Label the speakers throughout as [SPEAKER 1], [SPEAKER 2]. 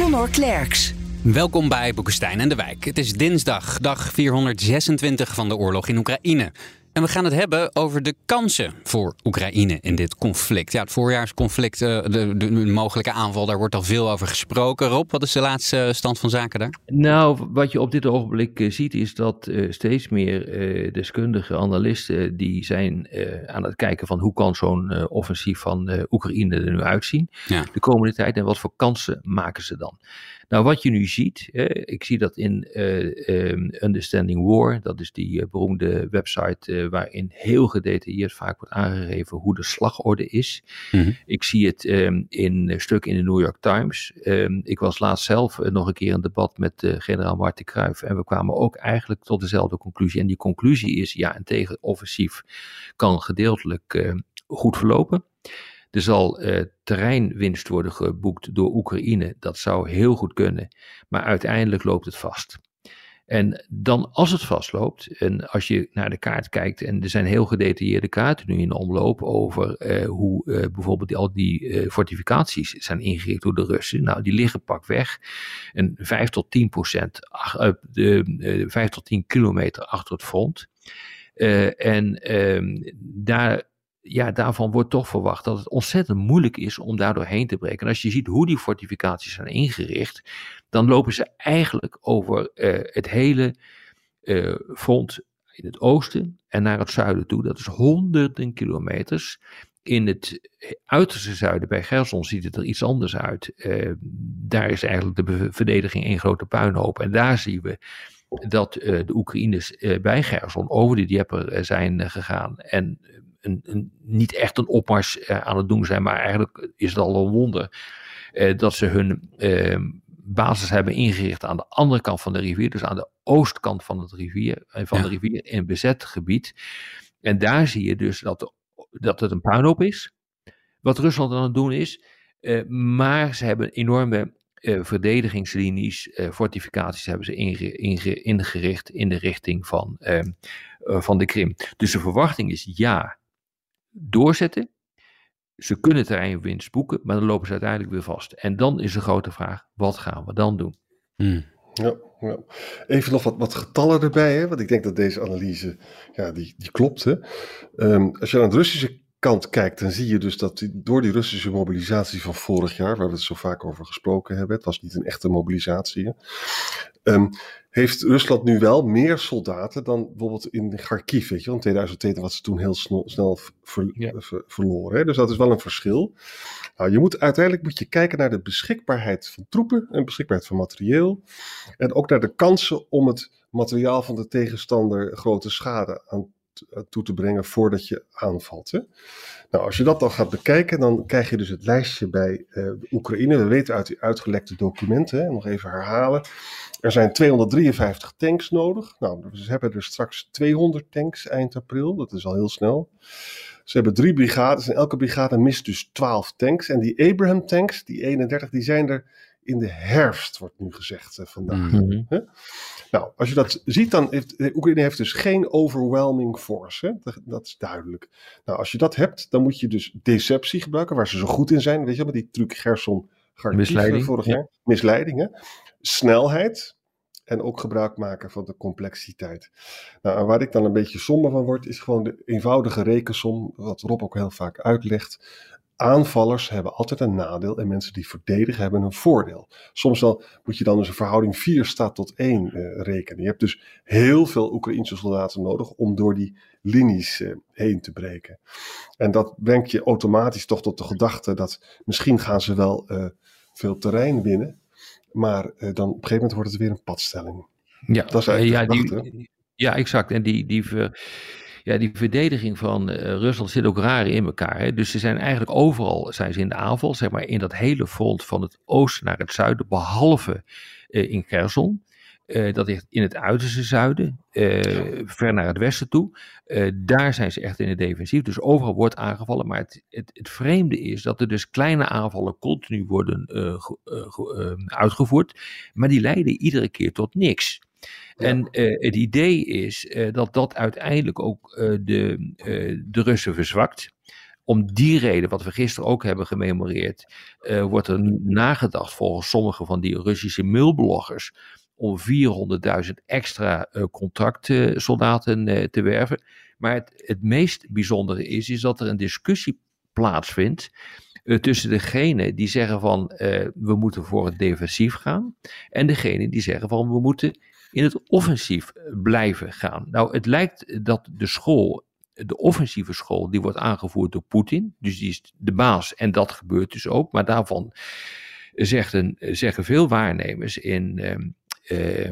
[SPEAKER 1] Conor Klerks.
[SPEAKER 2] Welkom bij Boekenstein en de Wijk. Het is dinsdag, dag 426 van de oorlog in Oekraïne. En we gaan het hebben over de kansen voor Oekraïne in dit conflict. Ja, het voorjaarsconflict, eh, de, de, mogelijke aanval, daar wordt al veel over gesproken. Rob, wat is de laatste stand van zaken daar?
[SPEAKER 3] Nou, wat je op dit ogenblik eh, ziet is dat uh, steeds meer deskundige analisten die zijn aan het kijken van hoe kan zo'n offensief van Oekraïne er nu uitzien ja. de komende tijd en wat voor kansen maken ze dan. Nou, wat je nu ziet, ik zie dat in um, Understanding War, dat is die beroemde website waarin heel gedetailleerd vaak wordt aangegeven hoe de slagorde is. Mhm. Ik zie het um, in een stuk in de New York Times. Um, ik was laatst zelf nog een keer in debat met generaal Martin Kruijf en we kwamen ook eigenlijk tot dezelfde conclusie. En die conclusie is, ja, een tegenoffensief kan gedeeltelijk goed verlopen. Er zal uh, terreinwinst worden geboekt door Oekraïne. Dat zou heel goed kunnen. Maar uiteindelijk loopt het vast. En dan als het vastloopt, en als je naar de kaart kijkt, en er zijn heel gedetailleerde kaarten nu in omloop over uh, hoe uh, bijvoorbeeld al die fortificaties zijn ingericht door de Russen. Nou, die liggen pak weg. En 5 tot 10 procent, de, 5 tot 10 kilometer achter het front. en ehm, daar ja, daarvan wordt toch verwacht dat het ontzettend moeilijk is om daar doorheen te breken. En als je ziet hoe die fortificaties zijn ingericht, dan lopen ze eigenlijk over uh, het hele uh, front in het oosten en naar het zuiden toe. Dat is honderden kilometers. In het uiterste zuiden, bij Gerson, ziet het er iets anders uit. Uh, daar is eigenlijk de verdediging één grote puinhoop. En daar zien we dat de Oekraïners bij Gerson over de Dieper zijn gegaan. En een, een, niet echt een opmars uh, aan het doen zijn, maar eigenlijk is het al een wonder uh, dat ze hun uh, basis hebben ingericht aan de andere kant van de rivier, dus aan de oostkant van, het rivier, eh, van ja. de rivier in bezet gebied. En daar zie je dus dat, de, dat het een puinhoop is, wat Rusland aan het doen is, maar ze hebben enorme uh, verdedigingslinies, uh, fortificaties hebben ze inge, inge, ingericht in de richting van, uh, van de Krim. Dus de verwachting is ja, doorzetten. Ze kunnen terreinwinst boeken, maar dan lopen ze uiteindelijk weer vast. En dan is de grote vraag, wat gaan we dan doen?
[SPEAKER 4] Hmm. Ja, ja, Even nog wat, wat getallen erbij, hè? want ik denk dat deze analyse, ja, die, die klopt. Hè? Um, als je aan het Russische kant kijkt, dan zie je dus dat die, door die Russische mobilisatie van vorig jaar, waar we het zo vaak over gesproken hebben, het was niet een echte mobilisatie, um, heeft Rusland nu wel meer soldaten dan bijvoorbeeld in Kharkiv, weet je In 2002 was ze toen heel snel, snel ver, ja. ver, verloren. Hè? Dus dat is wel een verschil. Nou, je moet, uiteindelijk moet je kijken naar de beschikbaarheid van troepen en beschikbaarheid van materieel. En ook naar de kansen om het materiaal van de tegenstander grote schade aan toe te brengen voordat je aanvalt. Hè? Nou, als je dat dan gaat bekijken, dan krijg je dus het lijstje bij uh, Oekraïne. We weten uit die uitgelekte documenten, hè, nog even herhalen. Er zijn 253 tanks nodig. Nou, ze hebben er straks 200 tanks eind april. Dat is al heel snel. Ze hebben drie brigades en elke brigade mist dus 12 tanks. En die Abraham tanks, die 31, die zijn er in de herfst, wordt nu gezegd uh, vandaag. Mm -hmm. Nou, als je dat ziet, dan heeft Oekraïne heeft dus geen overwhelming force. Hè? Dat, dat, is duidelijk. Nou, als je dat hebt, dan moet je dus deceptie gebruiken, waar ze zo goed in zijn. Weet je met die truc Gerson
[SPEAKER 3] Misleiding.
[SPEAKER 4] vorig jaar. Misleiding, hè? Snelheid. En ook gebruik maken van de complexiteit. Nou, waar ik dan een beetje somber van word, is gewoon de eenvoudige rekensom, wat Rob ook heel vaak uitlegt aanvallers hebben altijd een nadeel en mensen die verdedigen hebben een voordeel. Soms wel moet je dan dus een verhouding 4 staat tot 1 uh, rekenen. Je hebt dus heel veel Oekraïnse soldaten nodig om door die linies uh, heen te breken. En dat brengt je automatisch toch tot de gedachte dat misschien gaan ze wel uh, veel terrein winnen, maar dan op een gegeven moment wordt het weer een padstelling.
[SPEAKER 3] Ja, dat is eigenlijk ja, die, ja exact. En die, die ver, ja, die verdediging van Rusland zit ook raar in elkaar. Hè? Dus ze zijn eigenlijk overal zijn ze in de aanval, zeg maar in dat hele front van het oosten naar het zuiden, behalve in Kherson. Uh, dat ligt in het uiterste zuiden, uh, ver naar het westen toe. Uh, daar zijn ze echt in het defensief. Dus overal wordt aangevallen. Maar het, het, het vreemde is dat er dus kleine aanvallen continu worden uitgevoerd. Maar die leiden iedere keer tot niks. En het idee is dat dat uiteindelijk ook de, de Russen verzwakt om die reden, wat we gisteren ook hebben gememoreerd, wordt er nu nagedacht volgens sommige van die Russische mailbloggers om 400.000 extra contractsoldaten te werven. Maar het, het meest bijzondere is, is dat er een discussie plaatsvindt tussen degene die zeggen van we moeten voor het defensief gaan en degene die zeggen van we moeten in het offensief blijven gaan. Nou, het lijkt dat de school, de offensieve school, die wordt aangevoerd door Poetin, dus die is de baas en dat gebeurt dus ook, maar daarvan zeggen, zeggen veel waarnemers in, ehm,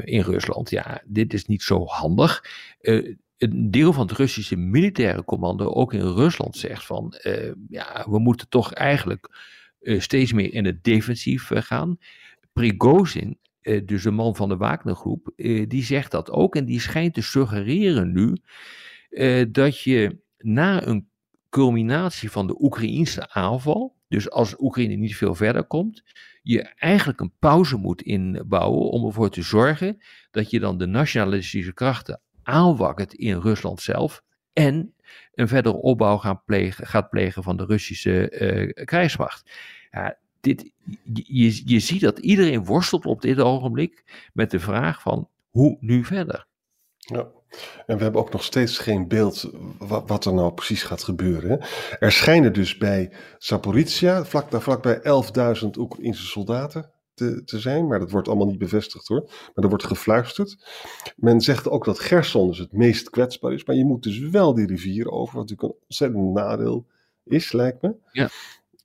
[SPEAKER 3] in Rusland. Ja, dit is niet zo handig. Een deel van het Russische militaire commando ook in Rusland zegt van ja, we moeten toch eigenlijk steeds meer in het defensief gaan. Prigozhin, dus de man van de Wagnergroep, die zegt dat ook en die schijnt te suggereren nu dat je na een culminatie van de Oekraïnse aanval, dus als Oekraïne niet veel verder komt, je eigenlijk een pauze moet inbouwen om ervoor te zorgen dat je dan de nationalistische krachten aanwakkert in Rusland zelf en een verdere opbouw gaat plegen, gaat plegen van de Russische uh, krijgsmacht. Ja, dit, je, je ziet dat iedereen worstelt op dit ogenblik met de vraag van hoe nu verder.
[SPEAKER 4] Ja. En we hebben ook nog steeds geen beeld wat, wat er nou precies gaat gebeuren. Er schijnen dus bij Zaporizhia vlak, vlakbij 11.000 Oekraïnse soldaten te, te, zijn, maar dat wordt allemaal niet bevestigd hoor. Maar er wordt gefluisterd. Men zegt ook dat Gerson dus het meest kwetsbaar is, maar je moet dus wel die rivier over, wat natuurlijk een ontzettend nadeel is, lijkt me.
[SPEAKER 3] Ja.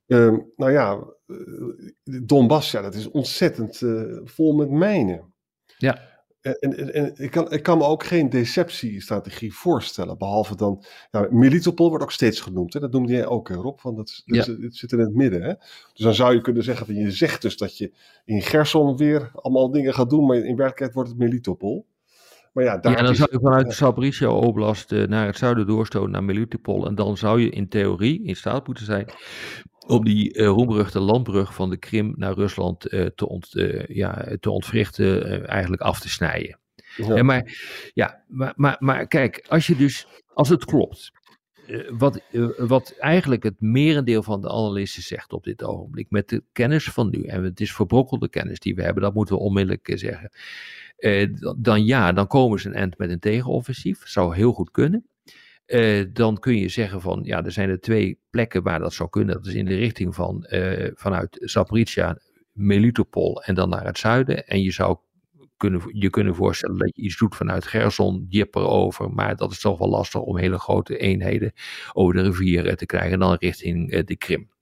[SPEAKER 4] Uh, nou ja, eh, Donbass, ja, dat is ontzettend uh, vol met mijnen.
[SPEAKER 3] Ja.
[SPEAKER 4] En, en, en ik, kan, ik kan me ook geen deceptiestrategie voorstellen. Behalve dan. Nou, Melitopol wordt ook steeds genoemd. Hè? Dat noemde jij ook, Rob. Want dat, dat ja. het zit in het midden. Hè? Dus dan zou je kunnen zeggen: van je zegt dus dat je in Gerson weer allemaal dingen gaat doen. Maar in werkelijkheid wordt het Melitopol.
[SPEAKER 3] Maar ja, daar ja, dan zou je vanuit de Zaporizhia Oblast uh, naar het zuiden doorstoten naar Melitopol. En dan zou je in theorie in staat moeten zijn om die uh, roemruchte landbrug van de Krim naar Rusland uh, te, ont, uh, ja, te ontwrichten, eigenlijk af te snijden. Ja. maar, ja, maar, maar, maar kijk, als je dus, als het klopt, wat, wat eigenlijk het merendeel van de analisten zegt op dit ogenblik, met de kennis van nu, en het is verbrokkelde kennis die we hebben, dat moeten we onmiddellijk zeggen, dan ja, dan komen ze een eind met een tegenoffensief, zou heel goed kunnen. Uh, dan kun je zeggen van, ja, er zijn er twee plekken waar dat zou kunnen. Dat is in de richting van, uh, vanuit Zaporizhia, Melitopol en dan naar het zuiden. En je zou kunnen, je kunnen voorstellen dat je iets doet vanuit Gerson, Dieper over. Maar dat is toch wel lastig om hele grote eenheden over de rivieren te krijgen. En dan richting uh, de Krim.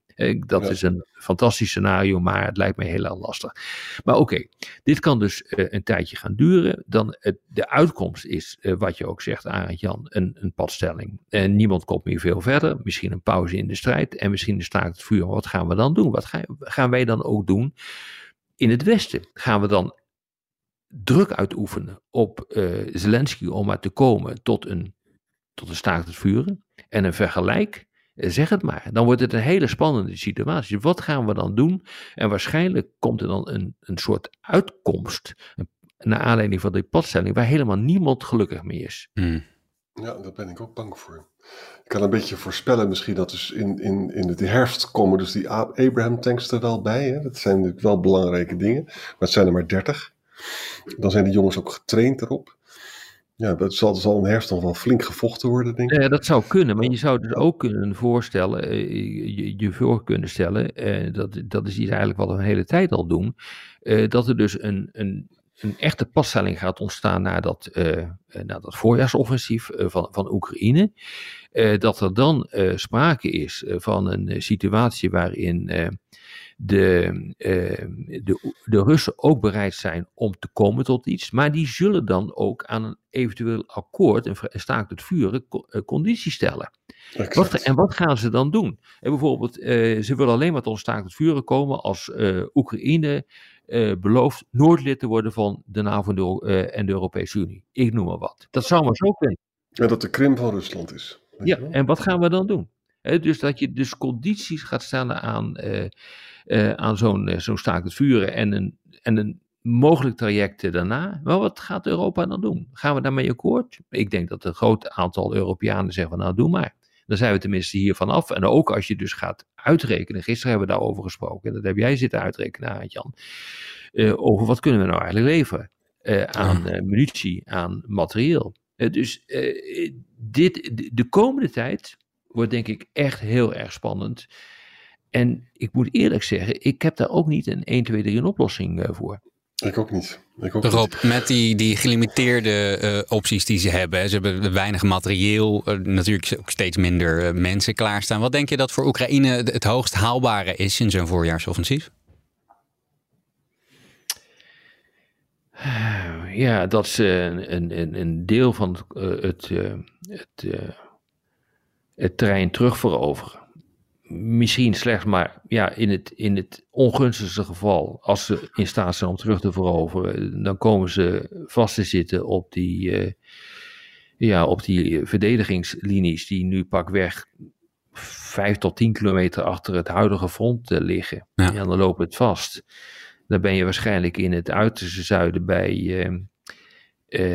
[SPEAKER 3] Dat is een fantastisch scenario, maar het lijkt me heel erg lastig. Maar oké, dit kan dus uh, een tijdje gaan duren. Dan het, de uitkomst is, uh, wat je ook zegt, Arend Jan, een, een padstelling. En niemand komt meer veel verder. Misschien een pauze in de strijd en misschien de staakt het vuur. Wat gaan we dan doen? Wat gaan, gaan wij dan ook doen in het Westen? Gaan we dan druk uitoefenen op Zelensky om maar te komen tot een, tot een staakt het vuren en een vergelijk? Eh, zeg het maar. Dan wordt het een hele spannende situatie. Wat gaan we dan doen? En waarschijnlijk komt er dan een, een soort uitkomst. Naar aanleiding van die padstelling. Waar helemaal niemand gelukkig mee is.
[SPEAKER 2] Hmm.
[SPEAKER 4] Ja, daar ben ik ook bang voor. Ik kan een beetje voorspellen misschien dat dus in, in, in de herfst komen dus die Abraham tanks er wel bij. Hè? Dat zijn natuurlijk wel belangrijke dingen. Maar het zijn er maar 30. Dan zijn die jongens ook getraind erop. Ja, dat zal, zal in herfst nog wel flink gevochten worden, denk ik.
[SPEAKER 3] Ja, dat zou kunnen, maar je zou dus ook kunnen voorstellen, eh, je, je voor kunnen stellen, eh, dat, dat is iets eigenlijk wat we een hele tijd al doen, eh, dat er dus een, een, een echte passtelling gaat ontstaan na dat, uh, na dat voorjaarsoffensief van, van Oekraïne. dat er dan sprake is van een situatie waarin de, de, de Russen ook bereid zijn om te komen tot iets, maar die zullen dan ook aan een eventueel akkoord, een staakt het vuren, conditie stellen. Wat, en wat gaan ze dan doen? En bijvoorbeeld, ze willen alleen maar tot een staakt het vuren komen als Oekraïne uh, belooft nooit lid te worden van de NAVO en de Europese Unie. Ik noem maar wat. Dat zou maar zo kunnen.
[SPEAKER 4] En dat de Krim van Rusland is.
[SPEAKER 3] Ja, en wat gaan we dan doen? Dus dat je dus condities gaat stellen aan, uh, uh, aan zo'n uh, zo'n staakt het vuren en een, en een mogelijk traject daarna. Maar wat gaat Europa dan doen? Gaan we daarmee akkoord? Ik denk dat een groot aantal Europeanen zeggen van nou doe maar. Dan zijn we tenminste hier vanaf. En ook als je dus gaat uitrekenen, gisteren hebben we daarover gesproken, en dat heb jij zitten uitrekenen, Jan, over wat kunnen we nou eigenlijk leveren aan munitie, aan materieel. dus dit, de komende tijd wordt denk ik echt heel erg spannend. En ik moet eerlijk zeggen, ik heb daar ook niet een 1, 2, 3 een oplossing uh, voor.
[SPEAKER 4] Ik ook niet. Ik ook
[SPEAKER 2] Rob,
[SPEAKER 4] niet.
[SPEAKER 2] met die, die gelimiteerde uh, opties die ze hebben, ze hebben weinig materieel, uh, natuurlijk ook steeds minder mensen klaarstaan. Wat denk je dat voor Oekraïne het hoogst haalbare is in zo'n voorjaarsoffensief?
[SPEAKER 3] Ja, dat ze een, een, een deel van het, het het terrein terugveroveren. Misschien slechts, maar ja, in het, in het ongunstigste geval, als ze in staat zijn om terug te veroveren, dan komen ze vast te zitten op die, uh, ja, op die verdedigingslinies die nu pakweg vijf tot tien kilometer achter het huidige front uh, liggen. Ja. En dan loopt het vast. Dan ben je waarschijnlijk in het uiterste zuiden bij, uh,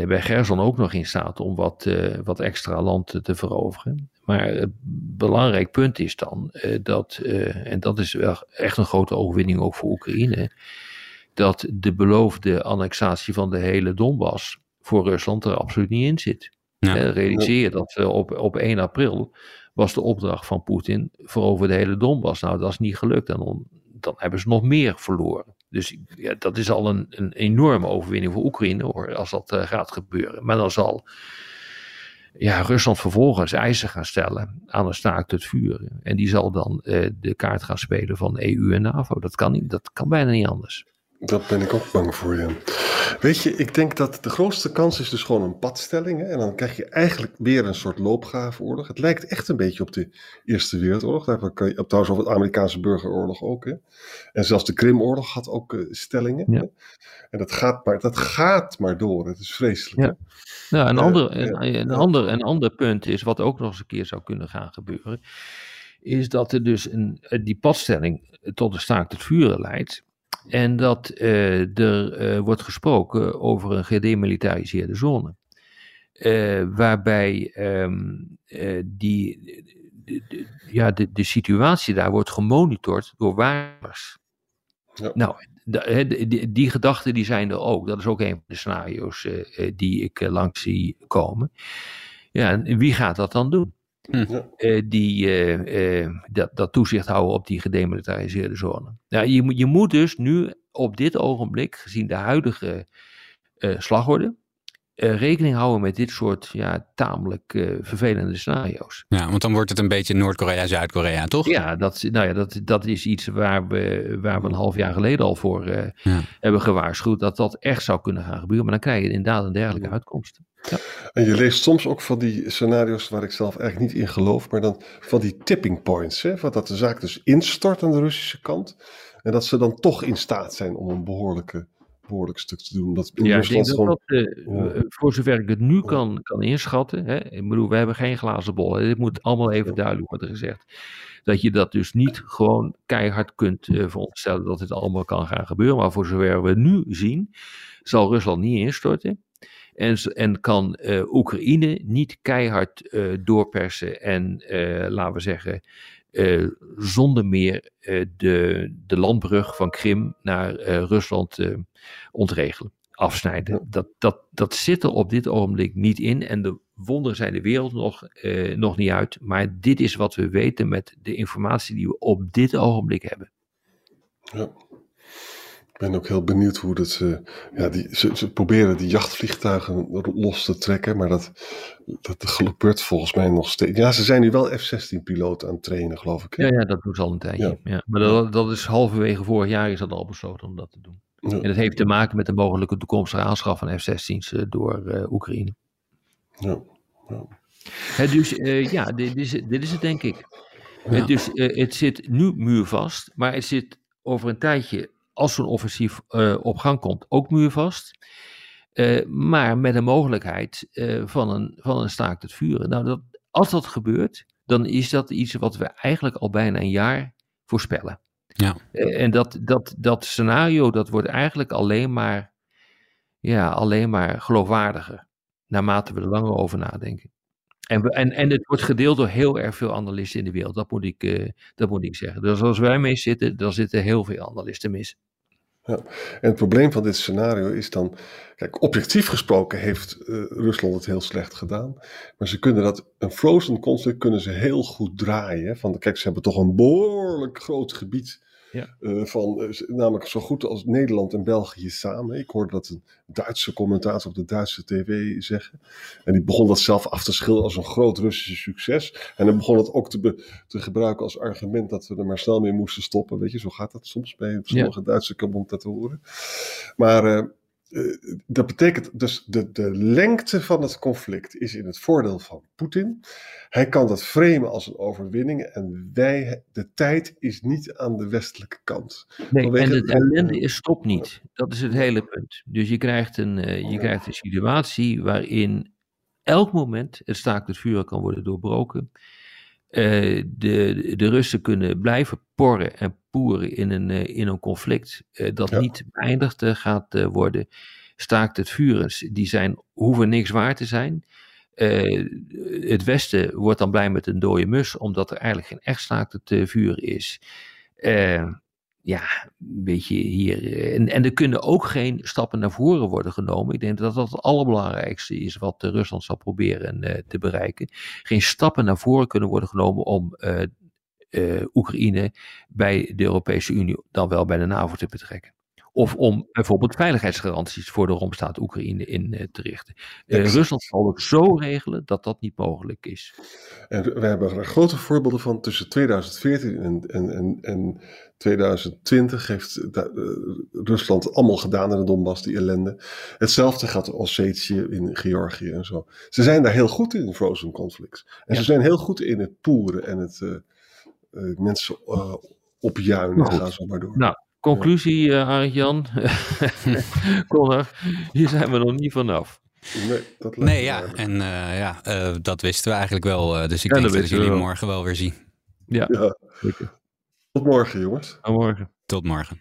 [SPEAKER 3] bij Gerson ook nog in staat om wat, wat extra land te veroveren. Maar het belangrijk punt is dan uh, dat, uh, en dat is wel echt een grote overwinning ook voor Oekraïne, dat de beloofde annexatie van de hele Donbass voor Rusland er absoluut niet in zit. Ja. Uh, realiseer je dat op, op 1 april was de opdracht van Poetin voor over de hele Donbass. Nou, dat is niet gelukt en dan, dan hebben ze nog meer verloren. Dus ja, dat is al een, een enorme overwinning voor Oekraïne hoor, als dat gaat gebeuren. Maar dan zal ja, Rusland vervolgens eisen gaan stellen aan een staakt het vuren. En die zal dan uh, de kaart gaan spelen van EU en NAVO. Dat kan, niet, dat kan bijna niet anders.
[SPEAKER 4] Dat ben ik ook bang voor, je. Weet je, ik denk dat de grootste kans is dus gewoon een padstelling. Hè? En dan krijg je eigenlijk weer een soort loopgravenoorlog. Het lijkt echt een beetje op de Eerste Wereldoorlog. Daar kan je, trouwens over de Amerikaanse burgeroorlog ook. Hè? En zelfs de Krimoorlog had ook uh, stellingen. Ja. En dat gaat, maar, dat gaat maar door. Het is vreselijk.
[SPEAKER 3] Ja. Nou, een, ander, een, een, ander, een ander punt is, wat ook nog eens een keer zou kunnen gaan gebeuren, is dat er dus een, die padstelling tot de staakt het vuren leidt. En dat uh, er uh, wordt gesproken over een gedemilitariseerde zone. Uh, waarbij um, die, de, de, ja, de, de situatie daar wordt gemonitord door waarnemers. Ja. Nou, die, die, gedachten die zijn er ook. Dat is ook een van de scenario's die ik langs zie komen. Ja, en wie gaat dat dan doen? Hm. Uh, die uh, dat, dat, toezicht houden op die gedemilitariseerde zone. Nou, je, je moet dus nu op dit ogenblik, gezien de huidige slagorde, rekening houden met dit soort ja, tamelijk vervelende scenario's.
[SPEAKER 2] Ja, want dan wordt het een beetje Noord-Korea, Zuid-Korea, toch?
[SPEAKER 3] Ja, dat, nou ja dat, dat is iets waar we, waar we een half jaar geleden al voor ja. hebben gewaarschuwd, dat dat echt zou kunnen gaan gebeuren. Maar dan krijg je inderdaad een dergelijke uitkomst. Ja.
[SPEAKER 4] En je leest soms ook van die scenario's waar ik zelf eigenlijk niet in geloof, maar dan van die tipping points. Hè? Van dat de zaak dus instort aan de Russische kant. En dat ze dan toch in staat zijn om een behoorlijke, behoorlijk stuk te doen. Dat
[SPEAKER 3] ja, ik denk dat gewoon... dat, uh, ja. voor zover ik het nu kan, kan inschatten. Hè? Ik bedoel, we hebben geen glazen bol. Hè? Dit moet allemaal even duidelijk worden gezegd. Dat je dat dus niet gewoon keihard kunt uh, veronderstellen dat dit allemaal kan gaan gebeuren. Maar voor zover we nu zien, zal Rusland niet instorten. En, en kan uh, Oekraïne niet keihard doorpersen en, laten we zeggen, zonder meer de, de landbrug van Krim naar Rusland ontregelen, afsnijden. Dat, dat, dat zit er op dit ogenblik niet in en de wonderen zijn de wereld nog, nog niet uit. Maar dit is wat we weten met de informatie die we op dit ogenblik hebben.
[SPEAKER 4] Ja. Ik ben ook heel benieuwd hoe dat ze. Ja, die, ze, ze proberen die jachtvliegtuigen los te trekken, maar dat, dat gebeurt volgens mij nog steeds. Ja, ze zijn nu wel F-16-piloten aan het trainen, geloof ik.
[SPEAKER 3] Ja, ja, dat doen ze al een tijdje. Ja. Maar dat, dat is halverwege vorig jaar is dat al besloten om dat te doen. En dat heeft te maken met de mogelijke toekomstige aanschaf van F-16's eh, door uh, Oekraïne. Ja. ja. dus uh, ja, dit is, dit is het denk ik. dus het zit nu muurvast, maar het zit over een tijdje als zo'n offensief uh, op gang komt, ook muurvast. Uh, maar met de mogelijkheid uh, van, een, van een staakt het vuren. Nou, dat, als dat gebeurt, dan is dat iets wat we eigenlijk al bijna een jaar voorspellen. Ja. en dat, dat, dat scenario, dat wordt eigenlijk alleen maar, ja, alleen maar geloofwaardiger. Naarmate we er langer over nadenken. En, we, en, en het wordt gedeeld door heel erg veel analisten in de wereld. Dat moet ik, uh, dat moet ik zeggen. Dus als wij mee zitten, dan zitten heel veel analisten mis.
[SPEAKER 4] Ja. En het probleem van dit scenario is dan, kijk, objectief gesproken heeft uh, Rusland het heel slecht gedaan, maar ze kunnen dat, een frozen conflict kunnen ze heel goed draaien. Van, kijk, ze hebben toch een behoorlijk groot gebied ja. Uh, van, uh, namelijk zo goed als Nederland en België samen. Ik hoorde dat een Duitse commentator op de Duitse tv zeggen. En die begon dat zelf af te schilderen als een groot Russische succes. En dan begon het ook te, te gebruiken als argument dat we er maar snel mee moesten stoppen. Weet je, zo gaat dat soms bij sommige ja. Duitse commentatoren. Maar uh, uh, dat betekent dus de, de lengte van het conflict is in het voordeel van Poetin. Hij kan dat framen als een overwinning en wij, de tijd is niet aan de westelijke kant.
[SPEAKER 3] Nee, en de ellende is stop niet. Dat is het hele punt. Dus je krijgt een, uh, je krijgt een situatie waarin elk moment het staakt het vuur kan worden doorbroken. Uh, de, de Russen kunnen blijven porren en in een, uh, in een conflict uh, dat ja. niet beëindigd gaat worden. Staakt het vuren, die zijn, hoeven niks waar te zijn. het Westen wordt dan blij met een dode mus, omdat er eigenlijk geen echt staakt het vuur is ja, een beetje hier. En, en er kunnen ook geen stappen naar voren worden genomen. Ik denk dat dat het allerbelangrijkste is wat Rusland zal proberen uh, te bereiken. Geen stappen naar voren kunnen worden genomen om uh, uh, Oekraïne bij de Europese Unie, dan wel bij de NAVO te betrekken. Of om bijvoorbeeld veiligheidsgaranties voor de Romstaat Oekraïne in uh, te richten. Uh, Rusland zal het zo regelen dat dat niet mogelijk is.
[SPEAKER 4] En we hebben er grote voorbeelden van tussen 2014 en, en, en, en 2020 heeft da, uh, Rusland allemaal gedaan in de Donbass, die ellende. Hetzelfde gaat Ossetië in Georgië en zo. Ze zijn daar heel goed in, frozen conflicts. En ja. ze zijn heel goed in het poeren en het mensen opjuinen. Gaan zo maar door.
[SPEAKER 3] Nou, Conclusie, uh, Arjan. Connor, hier zijn we nog niet vanaf.
[SPEAKER 2] Nee, dat nee ja, en uh, ja, uh, dat wisten we eigenlijk wel. dus ik ja, denk dat, dat jullie wel. morgen wel weer zien.
[SPEAKER 4] Ja, ja. Tot morgen, jongens.
[SPEAKER 3] Tot morgen.
[SPEAKER 2] Tot morgen.